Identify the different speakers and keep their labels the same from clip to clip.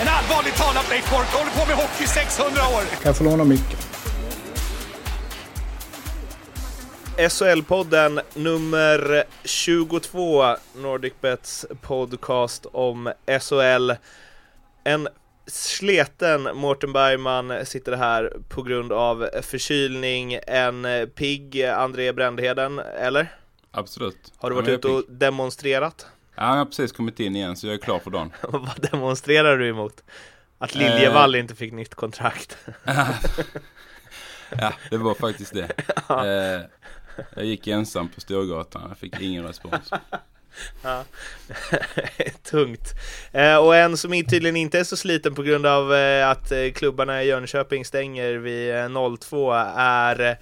Speaker 1: En allvarligt talat Leif Boork håller på med hockey i 600 år!
Speaker 2: Kan jag få låna micken?
Speaker 3: SHL-podden nummer 22, NordicBets podcast om SHL. En sleten Mårten Bergman sitter här på grund av förkylning. En pigg André Brändheden, eller?
Speaker 4: Absolut.
Speaker 3: Har du varit
Speaker 4: men
Speaker 3: ute och demonstrerat?
Speaker 4: Ja, jag har precis kommit in igen så jag är klar för dagen.
Speaker 3: Vad demonstrerar du emot? Att Liljevall inte fick nytt kontrakt?
Speaker 4: Ja, det var faktiskt det. Eh, jag gick ensam på Storgatan, jag fick ingen respons.
Speaker 3: Ja. Tungt. Eh, och en som tydligen inte är så sliten på grund av eh, att eh, klubbarna i Jönköping stänger vid eh, 02 är eh,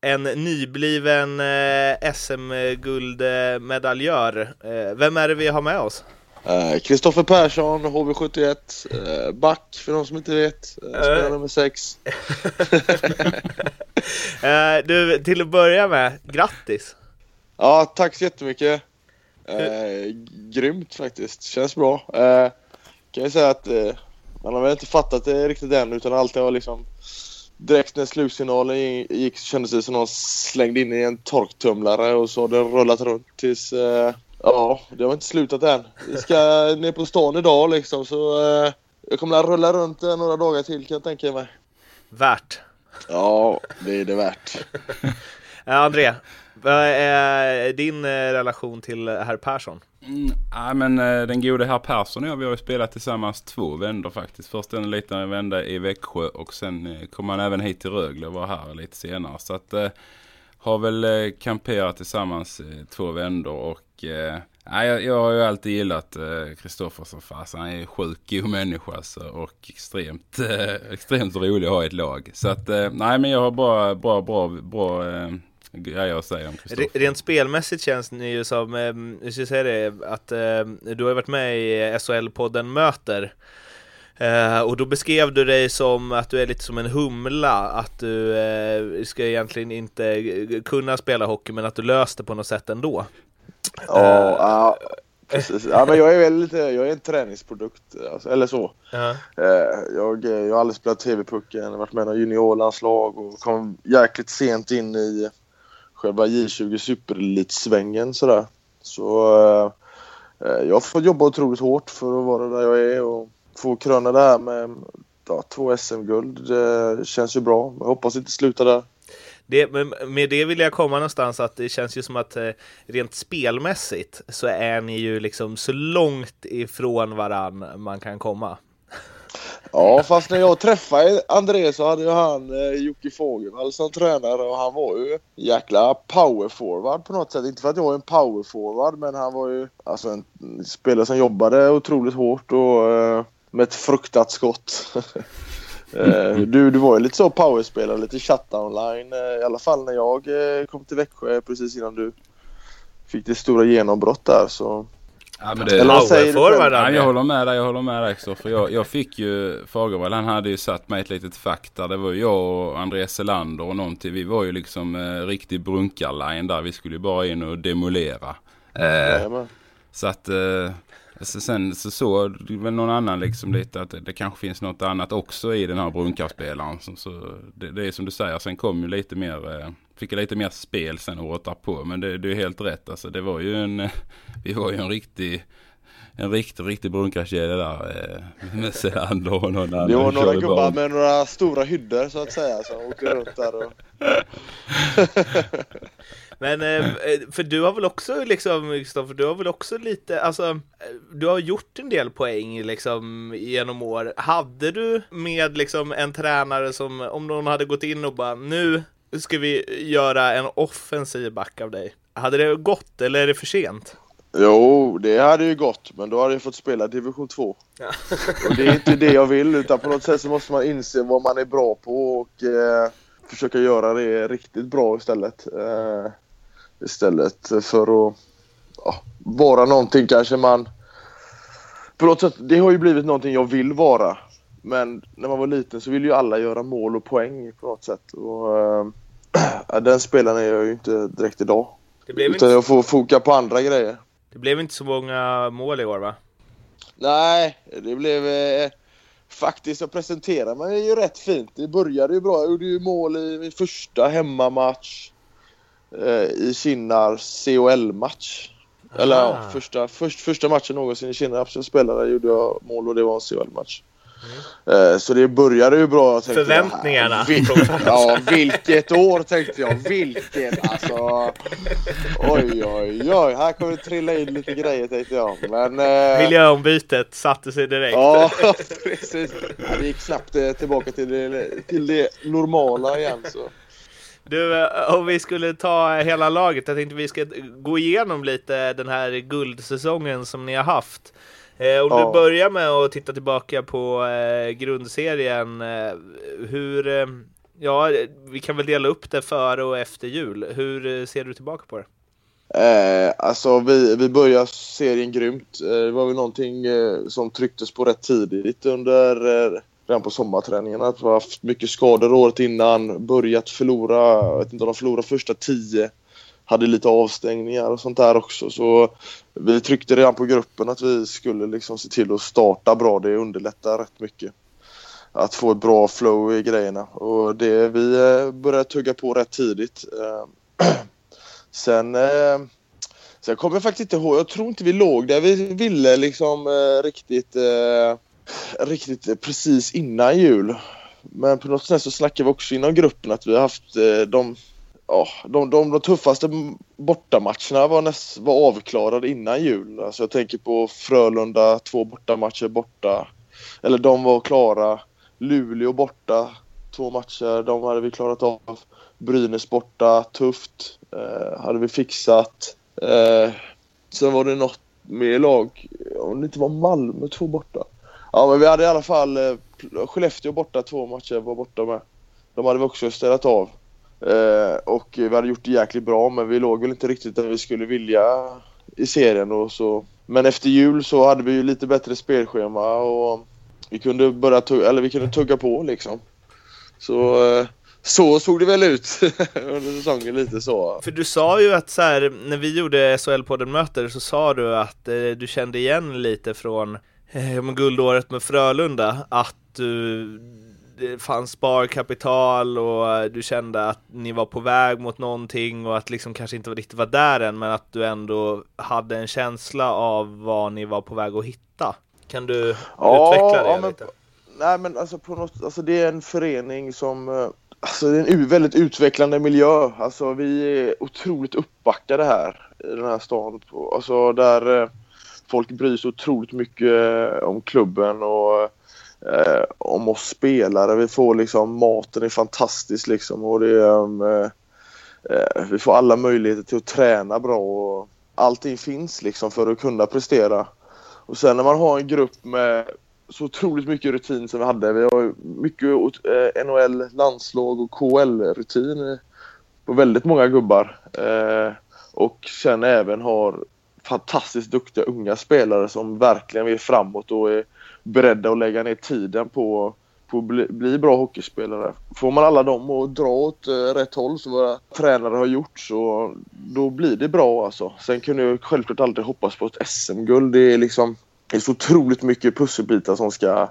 Speaker 3: en nybliven eh, SM-guldmedaljör. Eh, vem är det vi har med oss?
Speaker 5: Eh, Kristoffer Persson, HV71, eh, back för de som inte vet, spelare nummer 6.
Speaker 3: Eh, du, till att börja med, grattis!
Speaker 5: Ja, tack så jättemycket. Eh, grymt faktiskt, känns bra. Eh, kan jag säga att eh, man har väl inte fattat det riktigt än utan allt var liksom Direkt när slutsignalen gick så kändes det som någon slängde in i en torktumlare och så har den rullat runt tills eh, Ja, det har inte slutat än. Vi ska ner på stan idag liksom så eh, jag kommer att rulla runt några dagar till kan jag tänka mig.
Speaker 3: Värt!
Speaker 5: Ja, det är det värt.
Speaker 3: André, vad är din eh, relation till herr Persson?
Speaker 4: Mm, ja, men eh, den gode herr Persson och jag, vi har ju spelat tillsammans två vändor faktiskt. Först en liten vända i Växjö och sen eh, kom han även hit till Rögle och var här lite senare. Så att eh, har väl eh, kamperat tillsammans eh, två vändor och eh, jag, jag har ju alltid gillat eh, Kristoffer som fasen. Han är en sjuk god människa alltså, och extremt, extremt rolig att ha i ett lag. Så att nej men jag har bra, bra, bra, bra grejer att säga om Kristoffer.
Speaker 3: Rent spelmässigt känns det ju som, eh, jag ska säga det, att eh, du har varit med i SHL-podden Möter. Eh, och då beskrev du dig som att du är lite som en humla, att du ska egentligen inte kunna spela hockey men att du löste på något sätt ändå.
Speaker 5: Ja, ja, precis. Ja, men jag är väl lite, jag är en träningsprodukt, alltså, eller så.
Speaker 3: Ja.
Speaker 5: Eh, Jag, jag har aldrig spelat TV-pucken, varit med i några juniorlandslag och kom jäkligt sent in i själva J20 superelitsvängen sådär. Så eh, jag har fått jobba otroligt hårt för att vara där jag är och få kröna det här med ja, två SM-guld. Det känns ju bra. Jag hoppas inte sluta där.
Speaker 3: Det, med det vill jag komma någonstans att det känns ju som att eh, rent spelmässigt så är ni ju liksom så långt ifrån varann man kan komma.
Speaker 5: Ja, fast när jag träffade André så hade ju han eh, Jocke Fagervall som tränare och han var ju jäkla powerforward på något sätt. Inte för att jag är en powerforward men han var ju alltså en spelare som jobbade otroligt hårt och eh, med ett fruktat skott. eh, du, du var ju lite så powerspelare, lite shutdown line eh, i alla fall när jag eh, kom till Växjö precis innan du fick det stora genombrott där så
Speaker 4: Ja, men det,
Speaker 5: Eller vad säger du själv?
Speaker 4: Ja, jag håller med dig, jag håller med dig Kristoffer. Jag, jag fick ju Fagervall, han hade ju satt mig i ett litet fack där. Det var ju jag och Andreas Selander och någon till. Vi var ju liksom eh, riktig brunkarline där. Vi skulle ju bara in och demolera. Eh, så att eh, så sen så såg väl någon annan liksom lite att det, det kanske finns något annat också i den här brunkarspelaren. Så, så det, det är som du säger, sen kom ju lite mer, eh, fick lite mer spel sen året därpå. Men det, det är helt rätt alltså. Det var ju en, vi var ju en riktig en riktig, riktig brunkarkedja där eh, med Selander och någon annan.
Speaker 5: Det var några gubbar med några stora hyddor så att säga som åkte runt där och
Speaker 3: Men eh, för du har väl också liksom, Kristoffer, du har väl också lite, alltså, du har gjort en del poäng liksom genom år. Hade du med liksom en tränare som, om någon hade gått in och bara nu ska vi göra en offensiv back av dig. Hade det gått eller är det för sent?
Speaker 5: Jo, det hade ju gått, men då hade jag fått spela division 2.
Speaker 3: Ja.
Speaker 5: och det är inte det jag vill, utan på något sätt så måste man inse vad man är bra på och eh, försöka göra det riktigt bra istället. Eh, istället för att ja, vara någonting kanske man... På något sätt, det har ju blivit någonting jag vill vara. Men när man var liten så ville ju alla göra mål och poäng på något sätt. Och, eh, den spelaren är jag ju inte direkt idag. Utan
Speaker 3: inte,
Speaker 5: jag får foka på andra grejer.
Speaker 3: det blev inte så många mål i år va?
Speaker 5: Nej, det blev eh, faktiskt, jag presenterade mig ju rätt fint. Det började ju bra. Jag gjorde ju mål i min första hemmamatch eh, i Kinnars CHL-match. Eller ja, första, först, första matchen någonsin i Kinnarp som spelare gjorde jag mål och det var en CHL-match.
Speaker 3: Mm.
Speaker 5: Eh, så det började ju bra. Jag
Speaker 3: Förväntningarna.
Speaker 5: Vil, ja, vilket år tänkte jag. Vilket alltså. Oj, oj, oj. Här kommer det trilla in lite grejer tänkte jag. Men... Eh,
Speaker 3: Miljöombytet satte sig direkt.
Speaker 5: Ja, precis. Ja, det gick snabbt eh, tillbaka till det, till det normala igen. Så.
Speaker 3: Du, eh, om vi skulle ta hela laget, jag tänkte vi ska gå igenom lite den här guldsäsongen som ni har haft. Eh, om
Speaker 5: Ja.
Speaker 3: du börjar med att titta tillbaka på eh, grundserien, eh, hur, eh, ja, vi kan väl dela upp det före och efter jul. Hur eh, ser du tillbaka på det?
Speaker 5: Eh, alltså vi, vi började serien grymt. Eh, det var väl någonting eh, som trycktes på rätt tidigt under eh, redan på sommarträningen. Att vi har haft mycket skador året innan, börjat förlora, jag vet inte om de förlorade första tio. Hade lite avstängningar och sånt där också. Så vi tryckte redan på gruppen att vi skulle liksom se till att starta bra. Det underlättar rätt mycket. Att få ett bra flow i grejerna. Och det, vi eh, började tugga på rätt tidigt. Eh, sen, eh, sen kommer jag faktiskt inte ihåg. Jag tror inte vi låg där vi ville liksom riktigt, riktigt precis innan jul. Men på något sätt så snackade vi också inom gruppen att vi har haft de, ja, de, de, de tuffaste bortamatcherna var, näst, var avklarade innan jul. Alltså jag tänker på Frölunda, två bortamatcher borta. Eller de var klara. Luleå borta, två matcher. De hade vi klarat av. Brynäs borta, tufft. Eh, hade vi fixat. Eh, sen var det något mer lag, om det inte var Malmö, två borta. Ja men vi hade i alla fall eh, Skellefteå borta, två matcher var borta med. De hade vi också ställt av. Eh, och vi hade gjort det jäkligt bra men vi låg väl inte riktigt där vi skulle vilja i serien och så. Men efter jul så hade vi ju lite bättre spelschema och vi kunde börja tugga, eller vi kunde tugga på liksom. Så eh, så såg det väl ut under säsongen lite så.
Speaker 3: För du sa ju att så här, när vi gjorde SHL-podden Möter så sa du att eh, du kände igen lite från eh, guldåret med Frölunda, att du, det fanns sparkapital och du kände att ni var på väg mot någonting och att liksom kanske inte riktigt var där än, men att du ändå hade en känsla av vad ni var på väg att hitta. Kan du
Speaker 5: Ja,
Speaker 3: utveckla det
Speaker 5: ja, men-
Speaker 3: lite?
Speaker 5: Nej men alltså på något, alltså det är en förening som, eh, alltså det är en väldigt utvecklande miljö. Alltså vi är otroligt uppbackade här i den här stan. Alltså där eh, folk bryr sig otroligt mycket om klubben och eh, om oss spelare. Vi får liksom, maten är fantastisk liksom och det är, um, eh, eh, vi får alla möjligheter till att träna bra och allting finns liksom för att kunna prestera. Och sen när man har en grupp med så otroligt mycket rutin som vi hade. Vi har mycket eh, NHL, landslag och KL-rutin på väldigt många gubbar. Eh, och sen även har fantastiskt duktiga unga spelare som verkligen vill framåt och är beredda att lägga ner tiden på, på att bli, bli bra hockeyspelare. Får man alla dem att dra åt eh, rätt håll som våra tränare har gjort så då blir det bra alltså. Sen kunde jag självklart aldrig hoppas på ett SM-guld. Det är liksom det är så otroligt mycket pusselbitar som ska,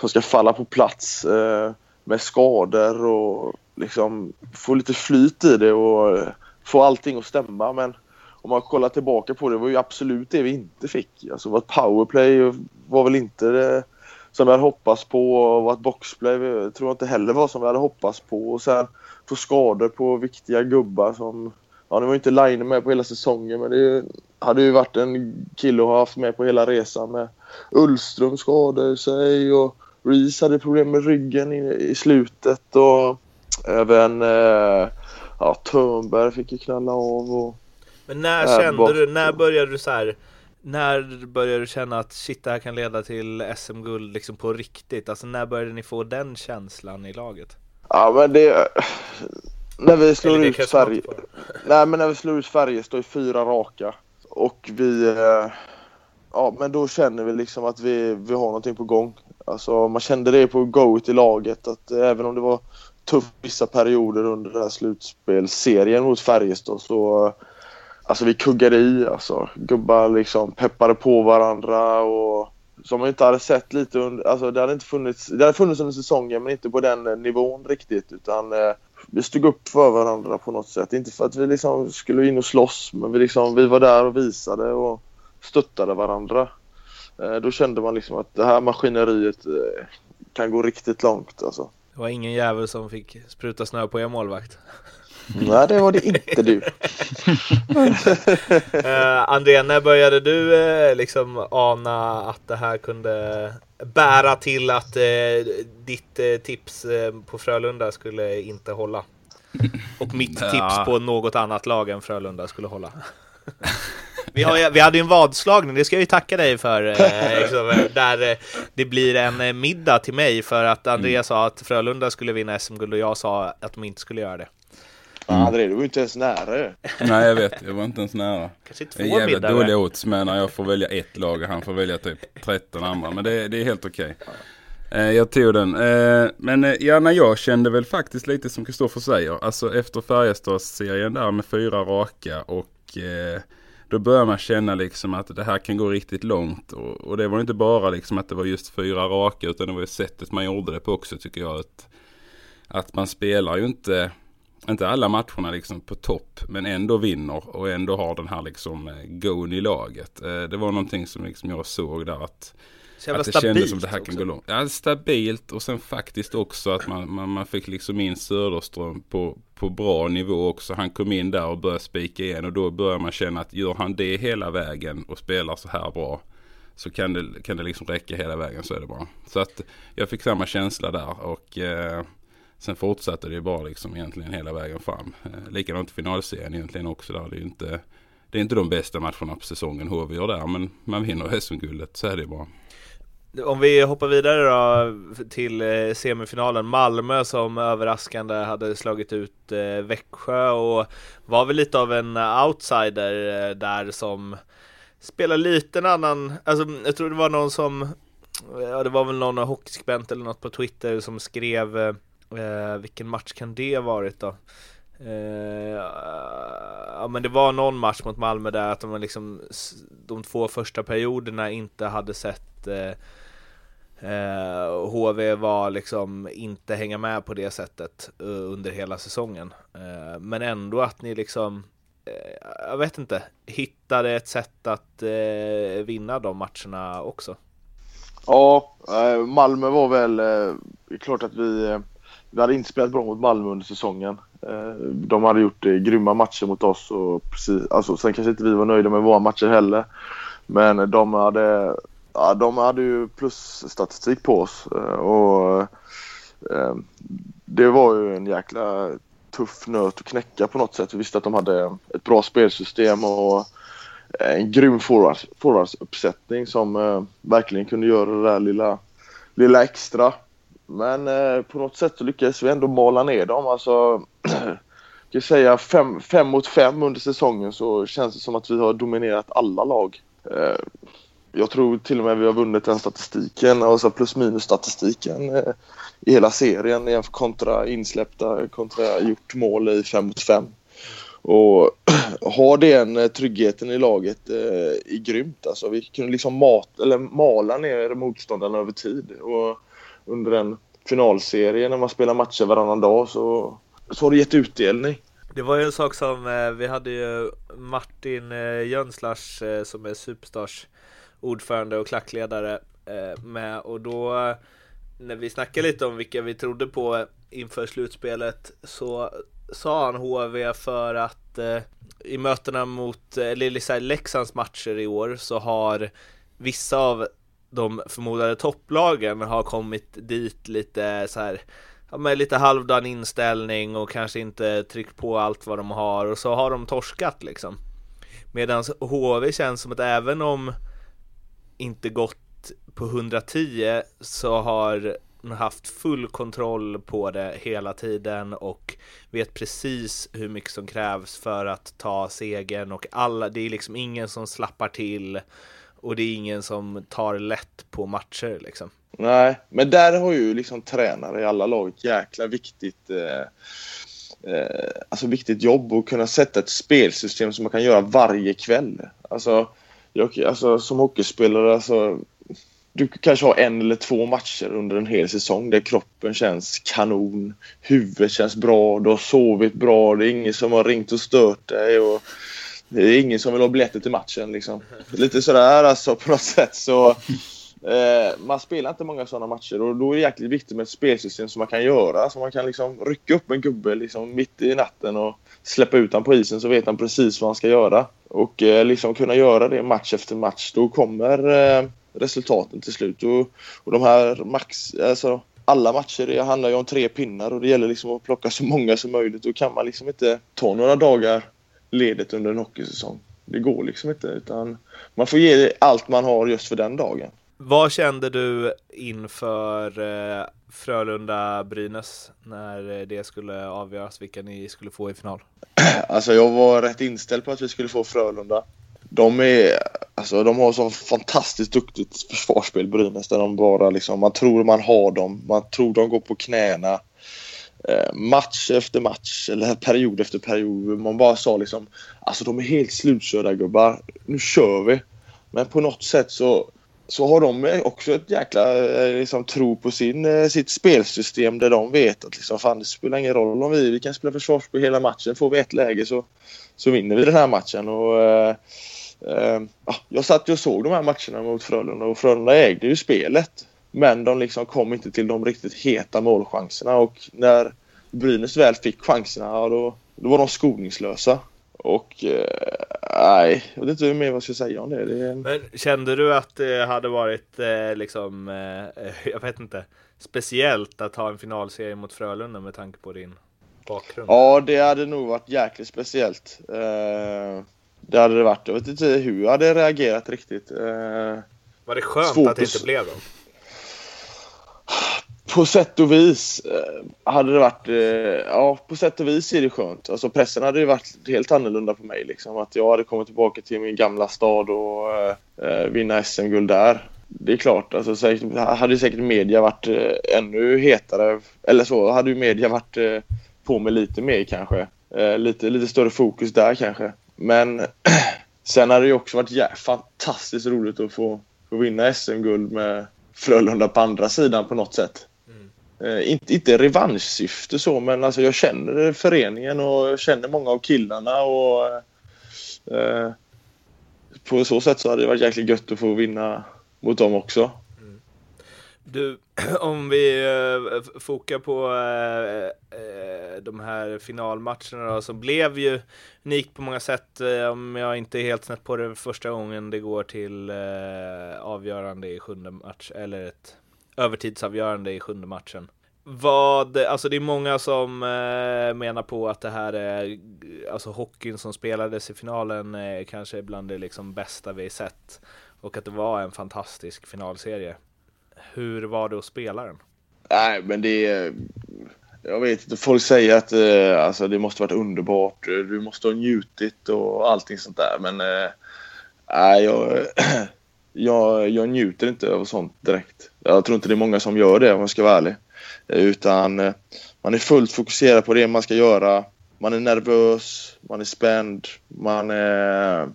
Speaker 5: som ska falla på plats eh, med skador och liksom få lite flyt i det och eh, få allting att stämma. Men om man kollar tillbaka på det, det var ju absolut det vi inte fick. Alltså vårt powerplay var väl inte det som vi hade hoppats på och vårt boxplay tror jag inte heller var som vi hade hoppats på. Och sen få skador på viktiga gubbar som Ja, nu var ju inte Line med på hela säsongen men det hade ju varit en kille att ha haft med på hela resan med Ullström skadade sig och Reese hade problem med ryggen i, i slutet och även eh, ja, Törnberg fick ju knalla av och
Speaker 3: men när
Speaker 5: Äh,
Speaker 3: kände
Speaker 5: bort.
Speaker 3: du, när började du så här när började du känna att shit det här kan leda till SM-guld liksom på riktigt? Alltså när började ni få den känslan i laget?
Speaker 5: Ja men det... När vi slår ut
Speaker 3: får.
Speaker 5: Nej men när vi slår ut Färjestad i fyra raka. Och vi... eh, Ja men då känner vi liksom att vi, vi har någonting på gång. Alltså man kände det på go i laget att även om det var tufft vissa perioder under den här slutspelsserien mot Färjestad så Alltså vi kuggade i alltså. Gubbar liksom peppade på varandra och som man inte hade sett lite under, alltså det hade inte funnits, det hade funnits under säsongen men inte på den eh, nivån riktigt utan eh, vi stod upp för varandra på något sätt. Inte för att vi liksom skulle in och slåss men vi, liksom, vi var där och visade och stöttade varandra. Eh, då kände man liksom att det här maskineriet eh, kan gå riktigt långt alltså.
Speaker 3: Det var ingen jävel som fick spruta snö på er målvakt.
Speaker 5: Nej det var det inte du.
Speaker 3: Eh, André, när började du eh, liksom ana att det här kunde bära till att eh, ditt eh, tips på Frölunda skulle inte hålla? Och mitt
Speaker 4: Ja.
Speaker 3: tips på något annat lag än Frölunda skulle hålla. Vi, har, vi hade ju en vadslagning, det ska jag ju tacka dig för. Eh, liksom, där det blir en middag till mig för att André sa att Frölunda skulle vinna SM-guld och jag sa att de inte skulle göra det.
Speaker 5: Mm. André du var ju inte ens nära.
Speaker 4: Nej jag vet, jag var inte ens nära.
Speaker 3: Kanske två
Speaker 4: Det är jävligt
Speaker 3: middagar.
Speaker 4: dåliga odds med när jag får välja ett lag och han får välja typ 13 andra. Men det, det är helt okej. Eh, jag tog den. Eh, men eh, ja, när jag kände väl faktiskt lite som Kristoffer säger. Alltså efter Färjestads-serien där med fyra raka och då börjar man känna liksom att det här kan gå riktigt långt. Och, och det var inte bara liksom att det var just fyra raka utan det var ju sättet man gjorde det på också tycker jag. Att, att man spelar ju inte inte alla matcherna liksom på topp men ändå vinner och ändå har den här liksom eh, gon i laget. Eh, Det var någonting som liksom jag såg där att,
Speaker 3: Så
Speaker 4: att det kändes som det här kan
Speaker 3: också.
Speaker 4: gå långt. Ja, stabilt och sen faktiskt också att man, man, man fick liksom in Söderström på, på bra nivå också. Han kom in där och började spika igen och då börjar man känna att gör han det hela vägen och spelar så här bra så kan det, kan det liksom räcka hela vägen så är det bra. Så att jag fick samma känsla där och eh, sen fortsatte det ju bara liksom egentligen hela vägen fram. Eh, likadant i finalserien egentligen också där. Det är ju inte, det är inte de bästa matcherna på säsongen HV gör där men man vinner SM-guldet så är det bara.
Speaker 3: Om vi hoppar vidare då till eh, semifinalen. Malmö som överraskande hade slagit ut eh, Växjö och var väl lite av en eh, outsider där som spelar lite en annan, alltså jag tror det var någon som, ja det var väl någon hockeyskribent eller något på Twitter som skrev eh, vilken match kan det ha varit då? Eh, ja men det var någon match mot Malmö där att de liksom de två första perioderna inte hade sett eh, eh, HV var liksom inte hänga med på det sättet eh, under hela säsongen. Eh, men ändå att ni liksom eh, jag vet inte, hittade ett sätt att eh, vinna de matcherna också.
Speaker 5: Ja, eh, Malmö var väl, eh, det är klart att vi, eh, vi hade inte spelat bra mot Malmö under säsongen. Eh, de hade gjort eh, grymma matcher mot oss och precis, alltså, sen kanske inte vi var nöjda med våra matcher heller. Men de hade, ja, de hade ju plusstatistik på oss eh, och det var ju en jäkla tuff nöt att knäcka på något sätt. Vi visste att de hade ett bra spelsystem och en grym forwards, forwardsuppsättning som verkligen kunde göra det där lilla, lilla extra. Men eh, på något sätt så lyckades vi ändå mala ner dem. Alltså, jag kan säga fem, fem mot fem under säsongen så känns det som att vi har dominerat alla lag. Eh, jag tror till och med vi har vunnit den statistiken, alltså plus minus statistiken eh, i hela serien jämfört kontra insläppta kontra gjort mål i fem mot fem. Och ha den eh, tryggheten i laget eh, är grymt. Alltså, vi kunde liksom mat, eller mala ner motståndarna över tid. Och under en finalserie när man spelar matcher varannan dag så, så har det gett utdelning.
Speaker 3: Det var ju en sak som eh, vi hade ju Martin eh, Jönslars eh, som är Superstars ordförande och klackledare med och då när vi snackade lite om vilka vi trodde på inför slutspelet så sa han HV för att eh, i mötena mot, eller Leksands matcher i år så har vissa av de förmodade topplagen har kommit dit lite så här ja, med lite halvdan inställning och kanske inte tryckt på allt vad de har och så har de torskat liksom. Medan HV känns som att även om inte gått på 110 så har haft full kontroll på det hela tiden och vet precis hur mycket som krävs för att ta segern och alla, det är liksom ingen som slappar till och det är ingen som tar lätt på matcher liksom.
Speaker 5: Nej, men där har ju liksom tränare i alla lag ett jäkla viktigt eh, eh, alltså viktigt jobb att kunna sätta ett spelsystem som man kan göra varje kväll. Alltså, jag, alltså som hockeyspelare, alltså, du kanske har en eller två matcher under en hel säsong där kroppen känns kanon, huvudet känns bra, du har sovit bra, det är ingen som har ringt och stört dig och det är ingen som vill ha biljetter till matchen liksom. Lite sådär alltså på något sätt så Eh, man spelar inte många sådana matcher och då är det jäkligt viktigt med ett spelsystem som man kan göra. Så man kan liksom rycka upp en gubbe liksom mitt i natten och släppa ut honom på isen så vet han precis vad han ska göra. Och eh, liksom kunna göra det match efter match. Då kommer eh, resultaten till slut. Och, och de här max, alltså, alla matcher det handlar ju om tre pinnar och det gäller liksom att plocka så många som möjligt. Då kan man liksom inte ta några dagar ledigt under en hockeysäsong. Det går liksom inte utan man får ge allt man har just för den dagen.
Speaker 3: Vad kände du inför eh, Frölunda-Brynäs när det skulle avgöras vilka ni skulle få i final?
Speaker 5: Alltså jag var rätt inställd på att vi skulle få Frölunda. De är, alltså de har så fantastiskt duktigt försvarsspel Brynäs där de bara liksom, man tror man har dem, man tror de går på knäna. Eh, match efter match eller period efter period. Man bara sa liksom, alltså de är helt slutkörda gubbar, nu kör vi. Men på något sätt så så har de också ett jäkla eh, liksom, tro på sin, eh, sitt spelsystem där de vet att liksom, fan, det spelar ingen roll om vi, vi kan spela försvarsspel hela matchen. Får vi ett läge så, så vinner vi den här matchen. Och, eh, eh, jag satt och såg de här matcherna mot Frölunda och Frölunda ägde ju spelet. Men de liksom kom inte till de riktigt heta målchanserna och när Brynäs väl fick chanserna då, då var de skoningslösa. Och eh, nej, jag vet inte mer vad jag ska säga om det. det
Speaker 3: Men kände du att det hade varit eh, liksom, eh, jag vet inte, speciellt att ha en finalserie mot Frölunda med tanke på din bakgrund?
Speaker 5: Ja, det hade nog varit jäkligt speciellt. Eh, det hade det varit. Jag vet inte hur jag hade reagerat riktigt. Eh,
Speaker 3: var det skönt att det inte blev då?
Speaker 5: På sätt och vis eh, hade det varit, eh, ja på sätt och vis är det skönt. Alltså pressen hade ju varit helt annorlunda på mig liksom. Att jag hade kommit tillbaka till min gamla stad och eh, eh vinna SM-guld där. Det är klart, alltså säkert, hade säkert media varit ännu hetare, eller så, hade ju media varit på mig lite mer kanske. Lite, lite större fokus där kanske. Men sen hade det ju också varit ja, fantastiskt roligt att få, få vinna SM-guld med Frölunda på andra sidan på något sätt. Eh, inte, inte revanschsyfte så, men alltså jag känner föreningen och jag känner många av killarna och eh, på så sätt så hade det varit jäkligt gött att få vinna mot dem också. Mm.
Speaker 3: Du, om vi eh, fokar på eh, eh, de här finalmatcherna då, så blev ju unikt på många sätt, eh, om jag inte är helt snett på det, första gången det går till eh, avgörande i sjunde match, eller ett övertidsavgörande i sjunde matchen. Vad, alltså det är många som eh, menar på att det här är, alltså hockeyn som spelades i finalen eh, kanske bland det liksom bästa vi sett. Och att det var en fantastisk finalserie. Hur var det att spela den?
Speaker 5: Nej, men det jag vet inte, folk säger att eh, alltså, det måste varit underbart, du måste ha njutit och allting sånt där. Men eh, nej, jag, jag, jag njuter inte av sånt direkt. Jag tror inte det är många som gör det om jag ska vara ärlig. Utan eh, man är fullt fokuserad på det man ska göra. Man är nervös, man är spänd, man är,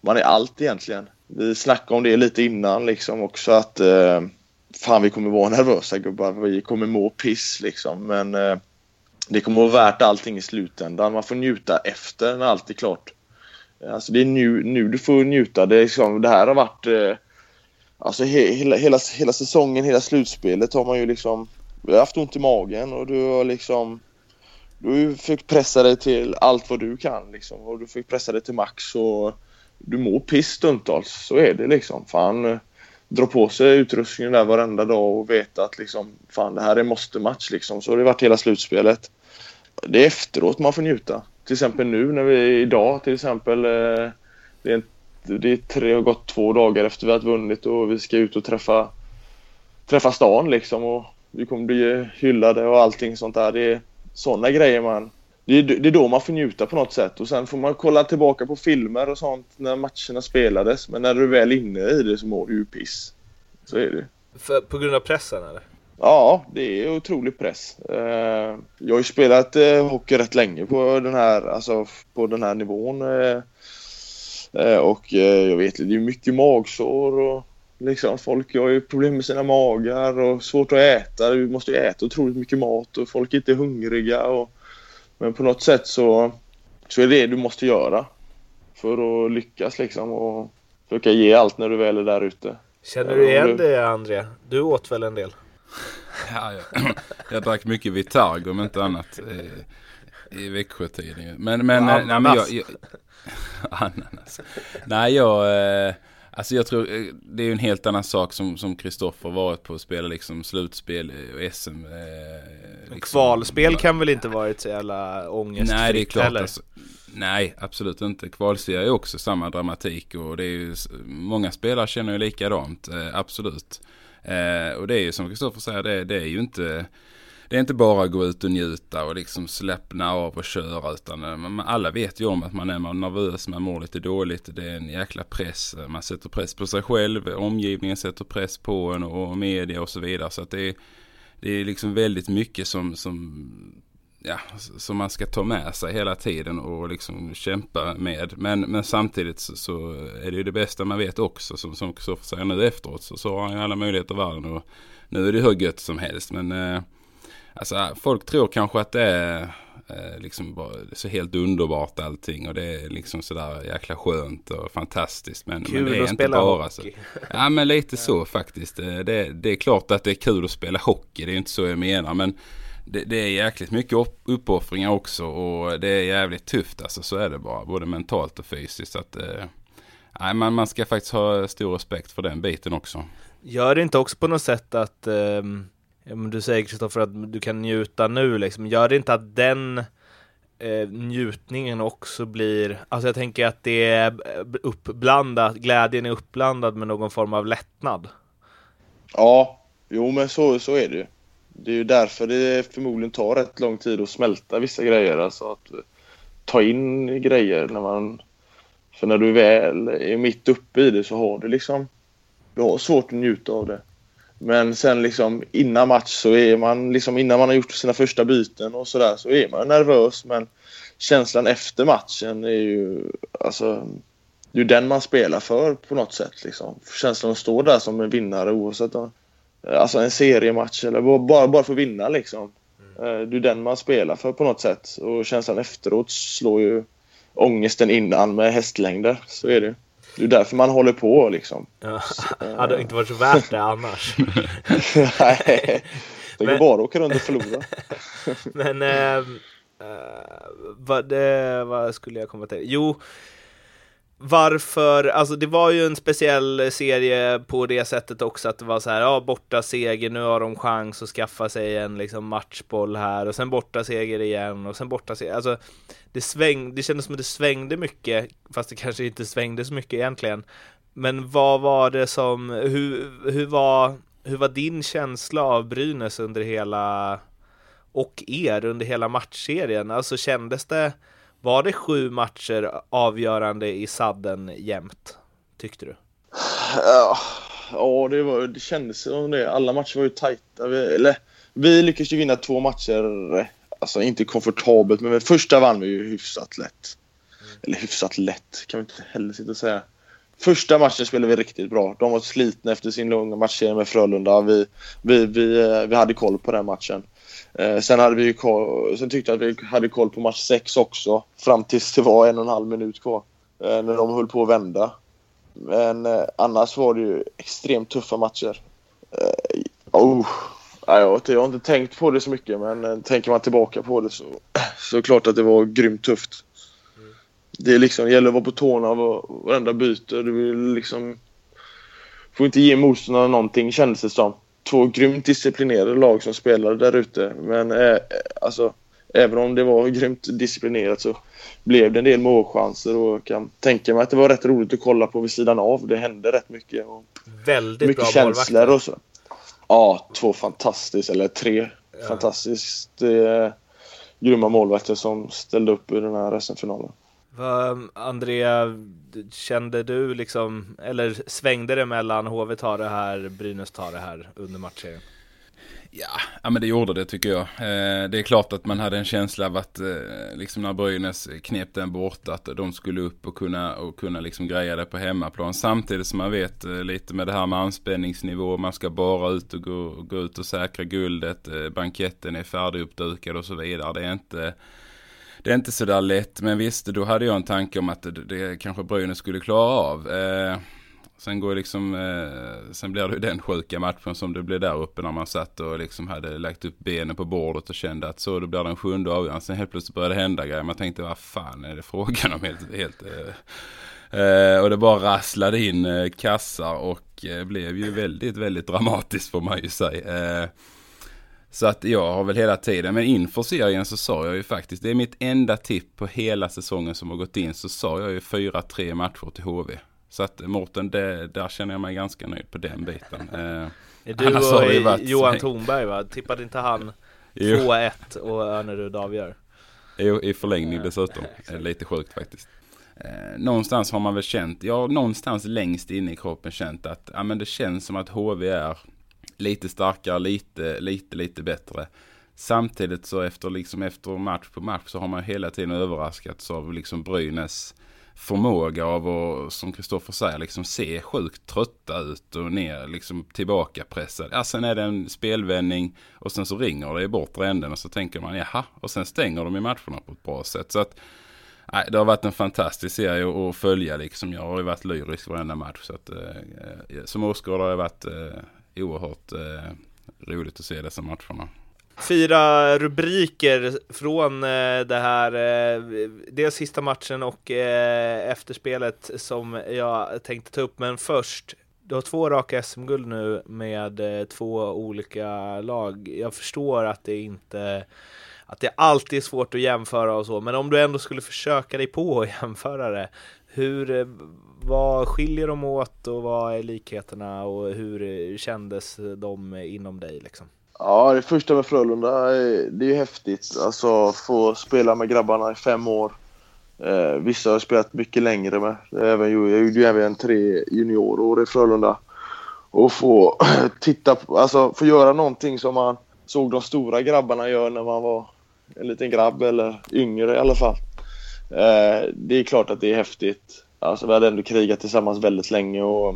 Speaker 5: man är allt egentligen. Vi snackade om det lite innan liksom också att eh, fan vi kommer vara nervösa gubbar, vi kommer må piss liksom. Men eh, det kommer vara värt allting i slutändan. Man får njuta efter när allt är klart. Alltså det är nu, nu du får njuta. Det, är liksom, det här har varit... Eh, alltså he, hela, hela, hela säsongen, hela slutspelet har man ju liksom... Du har haft ont i magen och du har liksom... Du har försökt pressa dig till allt vad du kan liksom. Och du fick pressa dig till max och... Du mår piss stundtals. Så är det liksom. Fan, dra på sig utrustningen där varenda dag och veta att liksom... Fan, det här är måste-match liksom. Så har det varit hela slutspelet. Det är efteråt man får njuta till exempel nu när vi idag till exempel eh, Det är, en, det är tre, har gått två dagar efter vi har vunnit och vi ska ut och träffa, träffa stan liksom och vi kommer bli hyllade och allting sånt där. Det är sådana grejer man det är, det är då man får njuta på något sätt och sen får man kolla tillbaka på filmer och sånt när matcherna spelades. Men när du är väl inne i det så mår du ju piss. Så är det
Speaker 3: För, På grund av pressen eller?
Speaker 5: Ja, det är otrolig press. Eh, jag har ju spelat eh, hockey rätt länge på den här, alltså, på den här nivån. Eh, och jag vet, det är mycket magsår och liksom folk har ju problem med sina magar och svårt att äta. Du måste ju äta otroligt mycket mat och folk är inte hungriga. Och, men på något sätt så, så är det det du måste göra för att lyckas liksom och försöka ge allt när du väl är där ute.
Speaker 3: Känner du igen det André? Du åt väl en del?
Speaker 4: Ja, jag, jag drack mycket Vitargo om inte annat i, i Växjötiden. Men, men,
Speaker 3: ananas.
Speaker 4: nej, men jag, jag, ananas. Nej, jag... Eh, Alltså jag tror eh, det är ju en helt annan sak som som Kristoffer varit på att spela liksom slutspel och SM. Eh,
Speaker 3: liksom. Kvalspel kan väl inte varit så jävla ångestfritt
Speaker 4: Nej det är klart.
Speaker 3: heller?
Speaker 4: Alltså, nej absolut inte. Kvalserie är också samma dramatik och det är ju många spelare känner ju likadant. Eh, absolut. Eh, och det är ju som Kristoffer säger det, det är ju inte det är inte bara att gå ut och njuta och liksom släppna av och köra utan eh, alla vet ju om att man är nervös, man mår lite dåligt, det är en jäkla press, eh, man sätter press på sig själv, omgivningen sätter press på en och media och så vidare så att det är, det är liksom väldigt mycket som, som ja, som man ska ta med sig hela tiden och liksom kämpa med. Men, men samtidigt så, så är det ju det bästa man vet också. Som, som Kristoffer säger nu efteråt så, så har han ju alla möjligheter i världen. Och nu är det hur gött som helst. Men eh, Alltså folk tror kanske att det är eh, liksom bara, så helt underbart allting och det är liksom sådär jäkla skönt och fantastiskt. Men,
Speaker 3: kul
Speaker 4: men det är
Speaker 3: att
Speaker 4: inte
Speaker 3: spela
Speaker 4: bara
Speaker 3: hockey.
Speaker 4: så. Ja men lite så faktiskt. Eh, det, det är klart att det är kul att spela hockey, det är inte så jag menar. Men det, det är jäkligt mycket upp, uppoffringar också och det är jävligt tufft alltså så är det bara. Både mentalt och fysiskt. Att, eh, nej, man, man ska faktiskt ha stor respekt för den biten också.
Speaker 3: Gör det inte också på något sätt att ehm Ja, men du säger Kristoffer att du kan njuta nu liksom. Gör det inte att den eh, njutningen också blir, alltså jag tänker att det är uppblandat, glädjen är uppblandad med någon form av lättnad.
Speaker 5: Ja, jo men så, så är det ju. Det är ju därför det förmodligen tar rätt lång tid att smälta vissa grejer. Alltså att ta in grejer när man... För när du väl är mitt uppe i det så har du liksom... Du har svårt att njuta av det. Men sen liksom innan match så är man liksom innan man har gjort sina första byten och sådär så är man nervös men känslan efter matchen är ju alltså det är ju den man spelar för på något sätt liksom. Känslan att stå där som en vinnare oavsett om alltså en seriematch eller bara, bara för att vinna liksom. Mm. Det är den man spelar för på något sätt och känslan efteråt slår ju ångesten innan med hästlängder. Så är det det är därför man håller på liksom.
Speaker 3: Ja, hade inte varit så värt det annars.
Speaker 5: Nej, det går bara att åka runt och förlora.
Speaker 3: Men äh, äh, vad, det, vad skulle jag komma till? Jo, varför, alltså det var ju en speciell serie på det sättet också att det var så här, ja borta seger, nu har de chans att skaffa sig en liksom matchboll här och sen borta seger igen och sen borta seger, alltså det sväng, det kändes som att det svängde mycket, fast det kanske inte svängde så mycket egentligen. Men vad var det som, hur, hur var, hur var din känsla av Brynäs under hela, och er under hela matchserien? Alltså kändes det var det sju matcher avgörande i sadden jämt, tyckte du?
Speaker 5: Ja, ja det, var, det kändes som det. Alla matcher var ju tajta. Vi, eller, vi lyckades ju vinna två matcher, alltså inte komfortabelt, men första vann vi ju hyfsat lätt. Mm. Eller hyfsat lätt, kan vi inte heller sitta och säga. Första matchen spelade vi riktigt bra. De var slitna efter sin långa matchserie med Frölunda. Vi, vi, vi, eh, vi hade koll på den matchen. Eh, sen, hade vi koll, sen tyckte jag att vi hade koll på match 6 också. Fram tills det var en och en halv minut kvar. Eh, när de höll på att vända. Men eh, annars var det ju extremt tuffa matcher. Oh, jag, har inte tänkt på det så mycket men tänker man tillbaka på det så, så är det klart att det var grymt tufft. Det, är liksom, det gäller att vara på tårna varenda byte. Du vill liksom... Får inte ge motståndarna någonting kändes det som två grymt disciplinerade lag som spelade där ute. Men eh, alltså även om det var grymt disciplinerat så blev det en del målchanser och jag kan tänka mig att det var rätt roligt att kolla på vid sidan av. Det hände rätt mycket. Och
Speaker 3: Väldigt
Speaker 5: mycket
Speaker 3: bra
Speaker 5: känslor
Speaker 3: målvakter.
Speaker 5: och så. Ja, två fantastiskt, eller tre
Speaker 3: Ja.
Speaker 5: fantastiskt eh, grymma målvakter som ställde upp i den här SM-finalen.
Speaker 3: Vad, Andrea, kände du liksom, eller svängde det mellan HV tar det här, Brynäs tar det här under matchserien?
Speaker 4: Ja, ja, men det gjorde det tycker jag. Eh, det är klart att man hade en känsla av att eh, liksom när Brynäs knep den borta att de skulle upp och kunna, och kunna liksom greja det på hemmaplan. Samtidigt som man vet eh, lite med det här med anspänningsnivå, man ska bara ut och gå, gå ut och säkra guldet, eh, banketten är färdiguppdukad och så vidare. Det är inte det är inte sådär lätt, men visst, då hade jag en tanke om att det, det kanske Brynäs skulle klara av. Eh, sen går liksom, eh, sen blir det ju den sjuka matchen som det blev där uppe när man satt och liksom hade lagt upp benen på bordet och kände att så, då blir det en sjunde avgörande. Sen helt plötsligt började det hända grejer. Man tänkte, vad fan är det frågan om helt, helt eh, eh och det bara rasslade in eh, kassar och eh, blev ju väldigt, väldigt dramatiskt får man ju säga. Så att jag har väl hela tiden, men inför serien så sa jag ju faktiskt, det är mitt enda tipp på hela säsongen som har gått in, så sa jag ju 4-3 matcher till HV. Så att Mårten, det, där känner jag mig ganska nöjd på den biten. Eh,
Speaker 3: du
Speaker 4: Annars
Speaker 3: och
Speaker 4: varit-
Speaker 3: Johan Thornberg va? Tippade inte han
Speaker 4: jo,
Speaker 3: 2-1 och Örnerud avgör?
Speaker 4: jo, I förlängning dessutom. Lite sjukt faktiskt. Eh, någonstans har man väl känt, ja någonstans längst inne i kroppen känt att ja, men det känns som att HV är lite starkare, lite, lite, lite bättre. Samtidigt så efter, liksom, efter match på match så har man hela tiden överraskats av liksom Brynäs förmåga av att, som Kristoffer säger, liksom se sjukt trötta ut och ner, liksom tillbaka pressad. Ja, sen är det en spelvändning och sen så ringer det i bortre änden och så tänker man jaha, och sen stänger de i matcherna på ett bra sätt. Så att Nej, det har varit en fantastisk serie att följa liksom. Jag har ju varit lyrisk varenda match. Så att, eh, eh som åskådare har jag varit eh, oerhört eh, roligt att se dessa matcherna.
Speaker 3: Fyra rubriker från eh, det här, eh, dels sista matchen och eh, efterspelet som jag tänkte ta upp. Men först, du har två raka SM-guld nu med eh, två olika lag. Jag förstår att det inte att det alltid är svårt att jämföra och så, men om du ändå skulle försöka dig på att jämföra det, hur, eh, vad skiljer de åt och vad är likheterna och hur kändes de inom dig liksom?
Speaker 5: Ja, det första med Frölunda, det är ju häftigt. Alltså få spela med grabbarna i fem år. Eh, vissa har jag spelat mycket längre med. Även, jag gjorde ju även tre juniorår i Frölunda. Och få titta på, alltså få göra någonting som man såg de stora grabbarna göra när man var en liten grabb eller yngre i alla fall. Eh, det är klart att det är häftigt. Alltså vi hade ändå krigat tillsammans väldigt länge och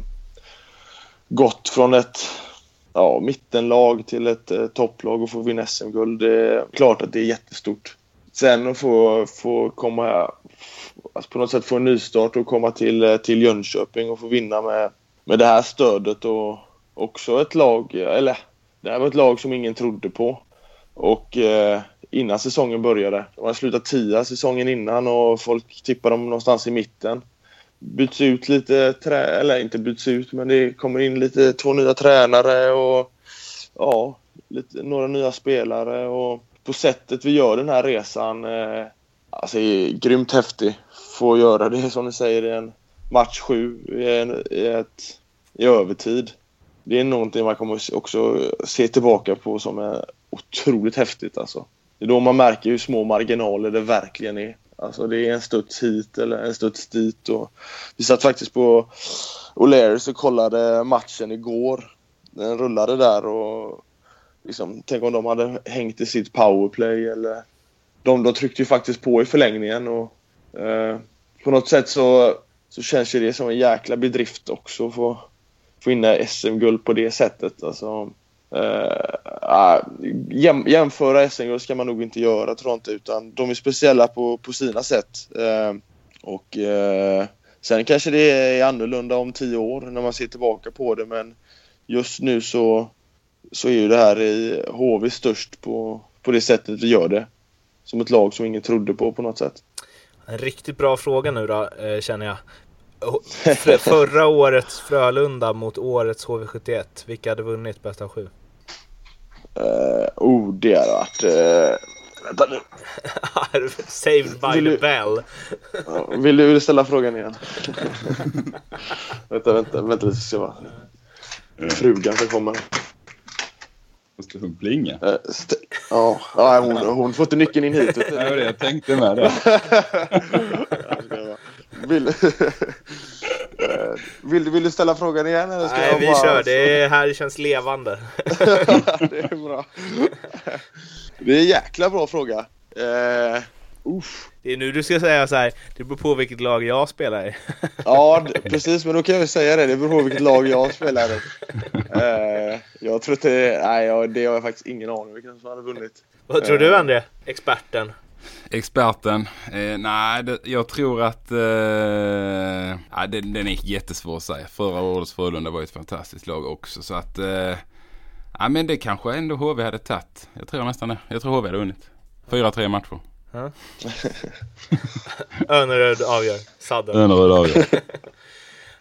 Speaker 5: gått från ett ja, mittenlag till ett eh, topplag och få vinna SM-guld. Det är klart att det är jättestort. Sen att få, få komma, alltså på något sätt få en nystart och komma till, eh, till Jönköping och få vinna med, med det här stödet och också ett lag, eller det här var ett lag som ingen trodde på. Och eh, innan säsongen började, de hade slutat tia säsongen innan och folk tippade dem någonstans i mitten byts ut lite, trä eller inte byts ut, men det kommer in lite två nya tränare och ja, lite, några nya spelare och på sättet vi gör den här resan, eh, alltså är grymt häftig. Få göra det som ni säger i en match sju i, en, i, ett, i övertid. Det är någonting man kommer också se tillbaka på som är otroligt häftigt alltså. Det är då man märker hur små marginaler det verkligen är. Alltså det är en studs hit eller en studs dit. Och vi satt faktiskt på O'Learys och kollade matchen igår. Den rullade där och liksom, tänk om de hade hängt i sitt powerplay eller de, de tryckte ju faktiskt på i förlängningen och eh, på något sätt så, så känns ju det som en jäkla bedrift också att få, få in SM-guld på det sättet. Alltså, Uh, jäm, jämföra SM ska man nog inte göra tror jag inte utan de är speciella på, på sina sätt. Uh, och uh, sen kanske det är annorlunda om tio år när man ser tillbaka på det men just nu så, så är ju det här i HV störst på, på det sättet vi gör det. Som ett lag som ingen trodde på på något sätt.
Speaker 3: En riktigt bra fråga nu då, känner jag. För, förra årets Frölunda mot årets HV71. Vilka hade vunnit bäst av sju?
Speaker 5: Uh, oh, det hade varit... Uh, Vänta nu.
Speaker 3: Saved by
Speaker 5: Vill
Speaker 3: the
Speaker 5: du-
Speaker 3: bell.
Speaker 5: Ja, Vill du, vill du ställa frågan igen? vänta, vänta, vänta lite ska jag bara... Frugan som kommer.
Speaker 4: Måste hon plinga?
Speaker 5: Eh, st- Ja, ja hon, hon får inte nyckeln in hit.
Speaker 4: Det var det jag tänkte med det.
Speaker 5: Vill, Eh, vill, du- vill du ställa frågan igen? Eller ska
Speaker 3: Nej,
Speaker 5: jag
Speaker 3: vi
Speaker 5: bara...
Speaker 3: kör. Det här känns levande.
Speaker 5: det är bra. Det är en jäkla bra fråga. Eh, uff.
Speaker 3: Det är nu du ska säga så här. Det beror på vilket lag jag spelar i.
Speaker 5: Ja, precis. Men då kan jag ju säga det. Det beror på vilket lag jag spelar i. Eh, jag tror det... Nej, det har jag faktiskt ingen aning om vilken som hade vunnit.
Speaker 3: Vad tror du André? Experten.
Speaker 4: Experten? Eh, nej, det, jag tror att... Eh, nej, den, den är jättesvår att säga. Förra årets Frölunda var ett fantastiskt lag också. Så att... Eh, nej, men det kanske ändå HV hade tagit. Jag tror nästan det. Jag tror HV hade vunnit. 4-3 matcher.
Speaker 3: Öneröd avgör. Sadden.
Speaker 4: Öneröd avgör.